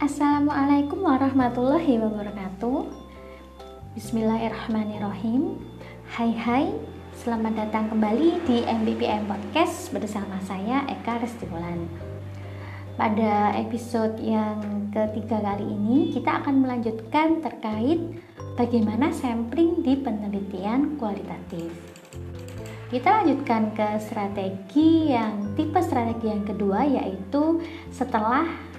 Assalamualaikum warahmatullahi wabarakatuh. Bismillahirrahmanirrahim. Hai hai. Selamat datang kembali di MBPM Podcast bersama saya Eka Restimulan Pada episode yang ketiga kali ini kita akan melanjutkan terkait bagaimana sampling di penelitian kualitatif. Kita lanjutkan ke strategi yang tipe strategi yang kedua yaitu setelah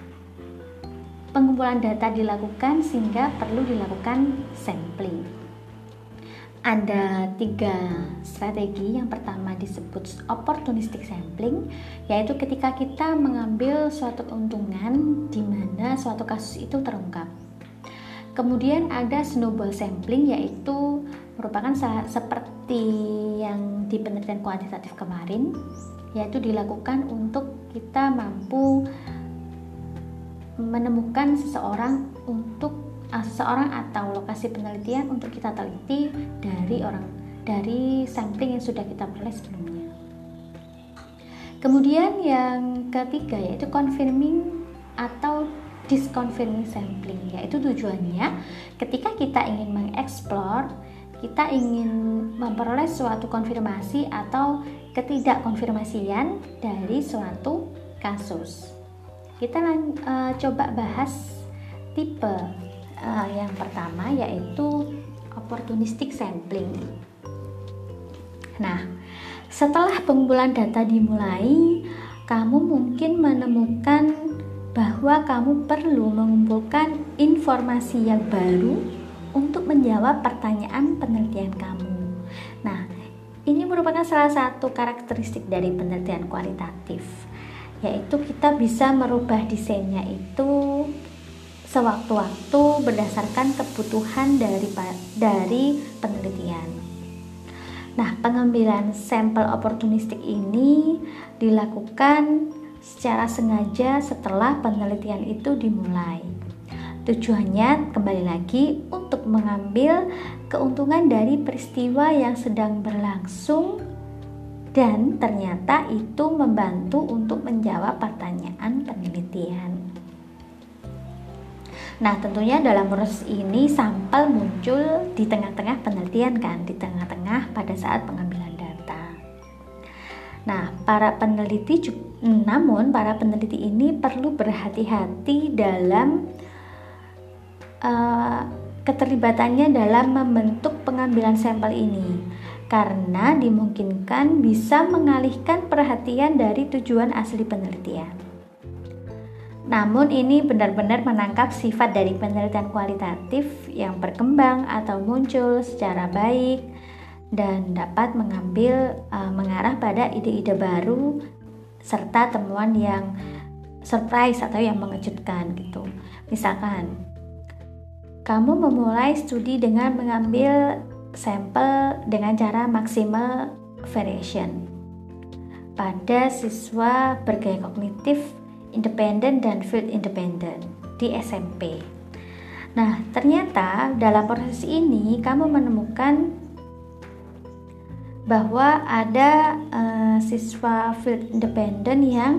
pengumpulan data dilakukan sehingga perlu dilakukan sampling. Ada tiga strategi. Yang pertama disebut opportunistic sampling, yaitu ketika kita mengambil suatu keuntungan di mana suatu kasus itu terungkap. Kemudian ada snowball sampling, yaitu merupakan seperti yang di penelitian kuantitatif kemarin, yaitu dilakukan untuk kita mampu menemukan seseorang untuk uh, seseorang atau lokasi penelitian untuk kita teliti dari orang dari sampling yang sudah kita peroleh sebelumnya. Kemudian yang ketiga yaitu confirming atau disconfirming sampling yaitu tujuannya ketika kita ingin mengeksplor kita ingin memperoleh suatu konfirmasi atau ketidakkonfirmasian dari suatu kasus kita uh, coba bahas tipe uh, yang pertama yaitu opportunistic sampling. Nah, setelah pengumpulan data dimulai, kamu mungkin menemukan bahwa kamu perlu mengumpulkan informasi yang baru untuk menjawab pertanyaan penelitian kamu. Nah, ini merupakan salah satu karakteristik dari penelitian kualitatif yaitu kita bisa merubah desainnya itu sewaktu-waktu berdasarkan kebutuhan dari dari penelitian. Nah, pengambilan sampel oportunistik ini dilakukan secara sengaja setelah penelitian itu dimulai. Tujuannya kembali lagi untuk mengambil keuntungan dari peristiwa yang sedang berlangsung dan ternyata itu membantu untuk menjawab pertanyaan penelitian. Nah, tentunya dalam proses ini sampel muncul di tengah-tengah penelitian kan, di tengah-tengah pada saat pengambilan data. Nah, para peneliti namun para peneliti ini perlu berhati-hati dalam uh, keterlibatannya dalam membentuk pengambilan sampel ini karena dimungkinkan bisa mengalihkan perhatian dari tujuan asli penelitian. Namun ini benar-benar menangkap sifat dari penelitian kualitatif yang berkembang atau muncul secara baik dan dapat mengambil uh, mengarah pada ide-ide baru serta temuan yang surprise atau yang mengejutkan gitu. Misalkan kamu memulai studi dengan mengambil sampel dengan cara maksimal variation pada siswa bergaya kognitif independen dan field independent di SMP. Nah, ternyata dalam proses ini kamu menemukan bahwa ada uh, siswa field independent yang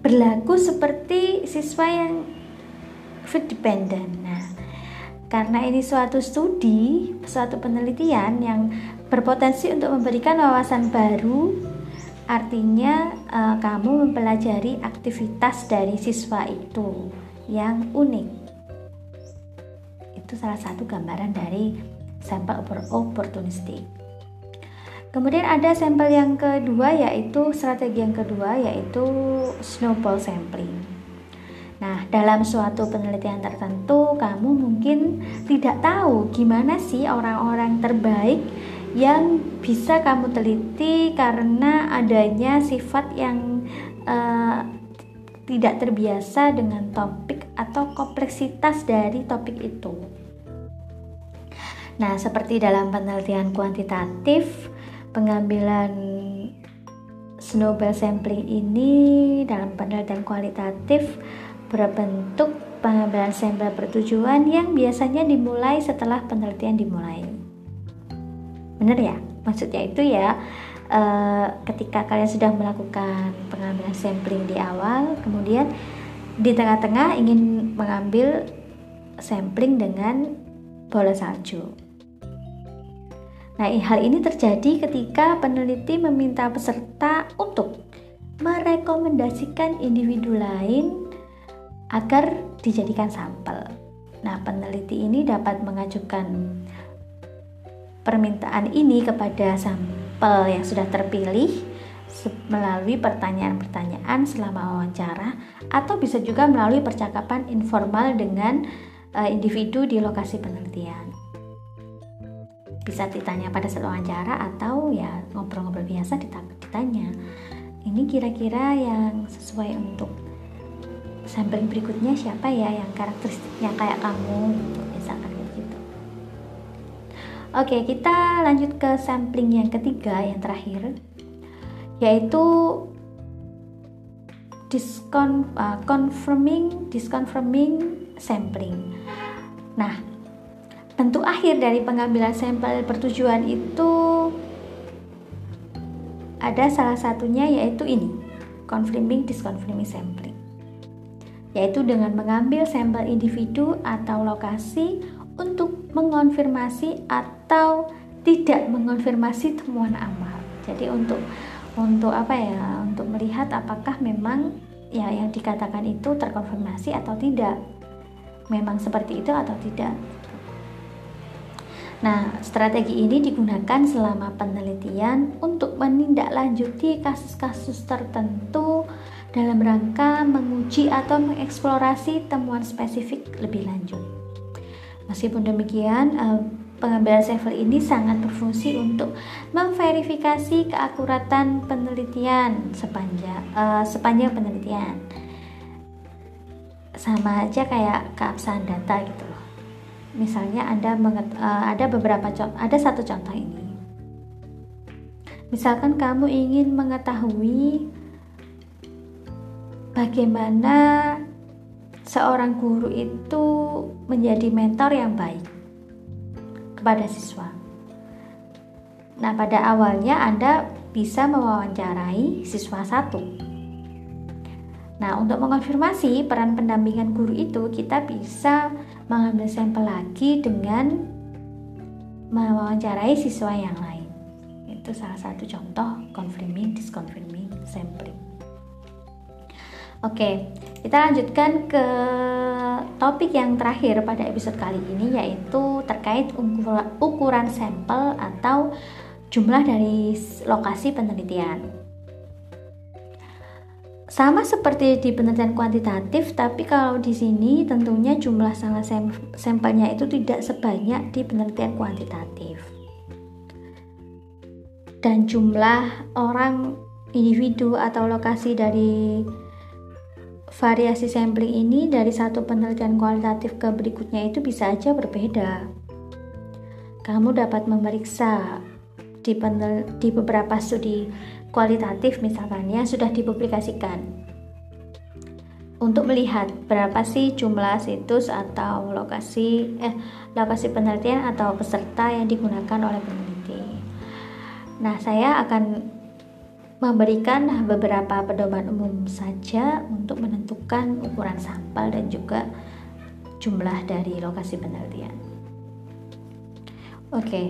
berlaku seperti siswa yang field dependent. Karena ini suatu studi, suatu penelitian yang berpotensi untuk memberikan wawasan baru, artinya uh, kamu mempelajari aktivitas dari siswa itu yang unik. Itu salah satu gambaran dari sampel opportunistik. Kemudian ada sampel yang kedua yaitu strategi yang kedua yaitu snowball sampling. Nah, dalam suatu penelitian tertentu, kamu mungkin tidak tahu gimana sih orang-orang terbaik yang bisa kamu teliti karena adanya sifat yang uh, tidak terbiasa dengan topik atau kompleksitas dari topik itu. Nah, seperti dalam penelitian kuantitatif, pengambilan snowball sampling ini dalam penelitian kualitatif berbentuk pengambilan sampel bertujuan yang biasanya dimulai setelah penelitian dimulai. Benar ya? Maksudnya itu ya, e, ketika kalian sudah melakukan pengambilan sampling di awal, kemudian di tengah-tengah ingin mengambil sampling dengan bola salju. Nah, hal ini terjadi ketika peneliti meminta peserta untuk merekomendasikan individu lain agar dijadikan sampel. Nah, peneliti ini dapat mengajukan permintaan ini kepada sampel yang sudah terpilih melalui pertanyaan-pertanyaan selama wawancara atau bisa juga melalui percakapan informal dengan uh, individu di lokasi penelitian bisa ditanya pada saat wawancara atau ya ngobrol-ngobrol biasa ditanya ini kira-kira yang sesuai untuk sampling berikutnya siapa ya yang karakteristiknya kayak kamu misalkan gitu oke kita lanjut ke sampling yang ketiga yang terakhir yaitu discon uh, confirming disconfirming sampling nah Bentuk akhir dari pengambilan sampel pertujuan itu ada salah satunya yaitu ini, confirming disconfirming sampling. Yaitu dengan mengambil sampel individu atau lokasi untuk mengonfirmasi atau tidak mengonfirmasi temuan amal. Jadi untuk untuk apa ya? Untuk melihat apakah memang ya yang dikatakan itu terkonfirmasi atau tidak. Memang seperti itu atau tidak. Nah, strategi ini digunakan selama penelitian untuk menindaklanjuti kasus-kasus tertentu dalam rangka menguji atau mengeksplorasi temuan spesifik lebih lanjut. Meskipun demikian, eh, pengambilan sampel ini sangat berfungsi untuk memverifikasi keakuratan penelitian sepanjang uh, sepanjang penelitian. Sama aja kayak keabsahan data gitu loh misalnya Anda uh, ada beberapa contoh, ada satu contoh ini. Misalkan kamu ingin mengetahui bagaimana seorang guru itu menjadi mentor yang baik kepada siswa. Nah, pada awalnya Anda bisa mewawancarai siswa satu. Nah, untuk mengonfirmasi peran pendampingan guru itu, kita bisa mengambil sampel lagi dengan mewawancarai siswa yang lain. Itu salah satu contoh confirming, disconfirming sampling. Oke, kita lanjutkan ke topik yang terakhir pada episode kali ini yaitu terkait ukuran sampel atau jumlah dari lokasi penelitian. Sama seperti di penelitian kuantitatif, tapi kalau di sini tentunya jumlah salah sampelnya itu tidak sebanyak di penelitian kuantitatif. Dan jumlah orang individu atau lokasi dari variasi sampling ini dari satu penelitian kualitatif ke berikutnya itu bisa aja berbeda. Kamu dapat memeriksa di, penel, di beberapa studi kualitatif misalkan yang sudah dipublikasikan untuk melihat berapa sih jumlah situs atau lokasi eh lokasi penelitian atau peserta yang digunakan oleh peneliti. Nah, saya akan memberikan beberapa pedoman umum saja untuk menentukan ukuran sampel dan juga jumlah dari lokasi penelitian. Oke. Okay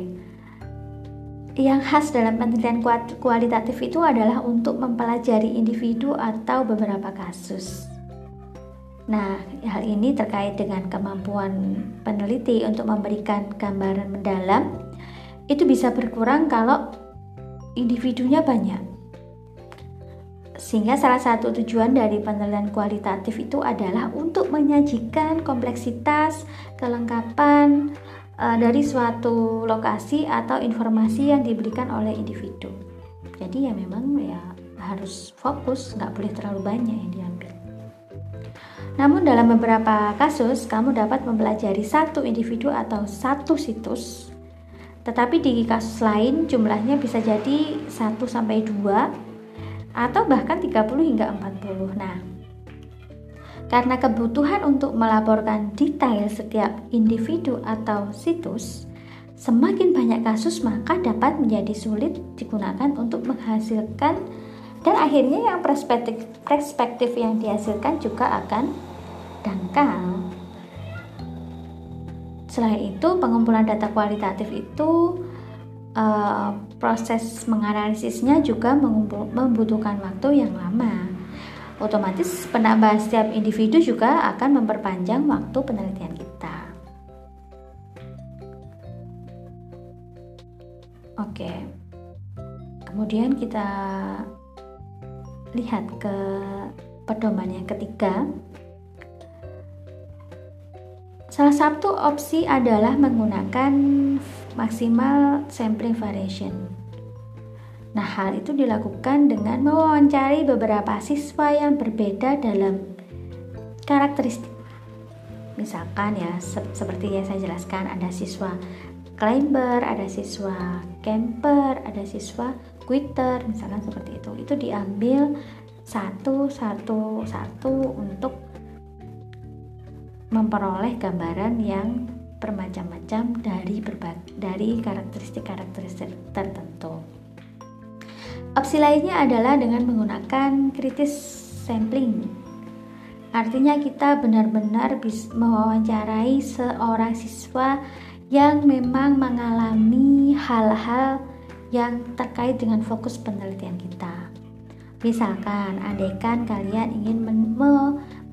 yang khas dalam penelitian kualitatif itu adalah untuk mempelajari individu atau beberapa kasus. Nah, hal ini terkait dengan kemampuan peneliti untuk memberikan gambaran mendalam. Itu bisa berkurang kalau individunya banyak. Sehingga salah satu tujuan dari penelitian kualitatif itu adalah untuk menyajikan kompleksitas, kelengkapan, uh, dari suatu lokasi atau informasi yang diberikan oleh individu. Jadi ya memang ya harus fokus, nggak boleh terlalu banyak yang diambil. Namun dalam beberapa kasus kamu dapat mempelajari satu individu atau satu situs tetapi di kasus lain jumlahnya bisa jadi 1 sampai 2 atau bahkan 30 hingga 40. Nah, karena kebutuhan untuk melaporkan detail setiap individu atau situs, semakin banyak kasus maka dapat menjadi sulit digunakan untuk menghasilkan dan akhirnya yang perspektif perspektif yang dihasilkan juga akan dangkal. Selain itu, pengumpulan data kualitatif itu uh, proses menganalisisnya juga membutuhkan waktu yang lama. Otomatis penambahan setiap individu juga akan memperpanjang waktu penelitian kita. Oke. Kemudian kita lihat ke pedoman yang ketiga. Salah satu opsi adalah menggunakan maksimal sampling variation. Nah, hal itu dilakukan dengan mewawancari beberapa siswa yang berbeda dalam karakteristik. Misalkan ya, se seperti yang saya jelaskan ada siswa climber, ada siswa camper, ada siswa quitter, misalkan seperti itu. Itu diambil satu satu satu untuk memperoleh gambaran yang bermacam-macam dari berbagai dari karakteristik-karakteristik tertentu. Opsi lainnya adalah dengan menggunakan kritis sampling. Artinya kita benar-benar bisa mewawancarai seorang siswa yang memang mengalami hal-hal yang terkait dengan fokus penelitian kita. Misalkan, andaikan kalian ingin men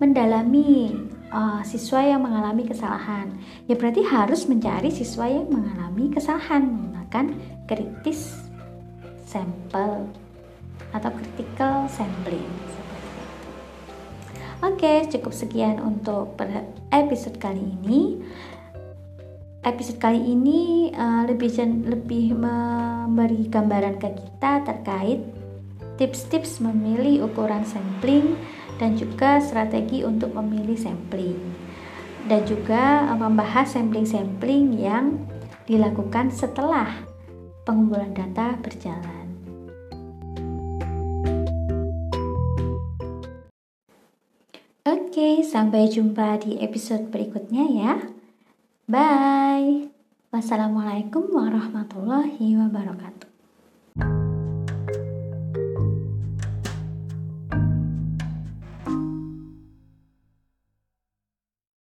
mendalami uh, siswa yang mengalami kesalahan ya berarti harus mencari siswa yang mengalami kesalahan menggunakan kritis sampel atau critical sampling Oke, cukup sekian untuk episode kali ini. Episode kali ini uh, lebih lebih memberi gambaran ke kita terkait tips-tips memilih ukuran sampling dan juga strategi untuk memilih sampling dan juga eh, membahas sampling-sampling yang dilakukan setelah pengumpulan data berjalan. Oke, sampai jumpa di episode berikutnya ya. Bye. Wassalamualaikum warahmatullahi wabarakatuh.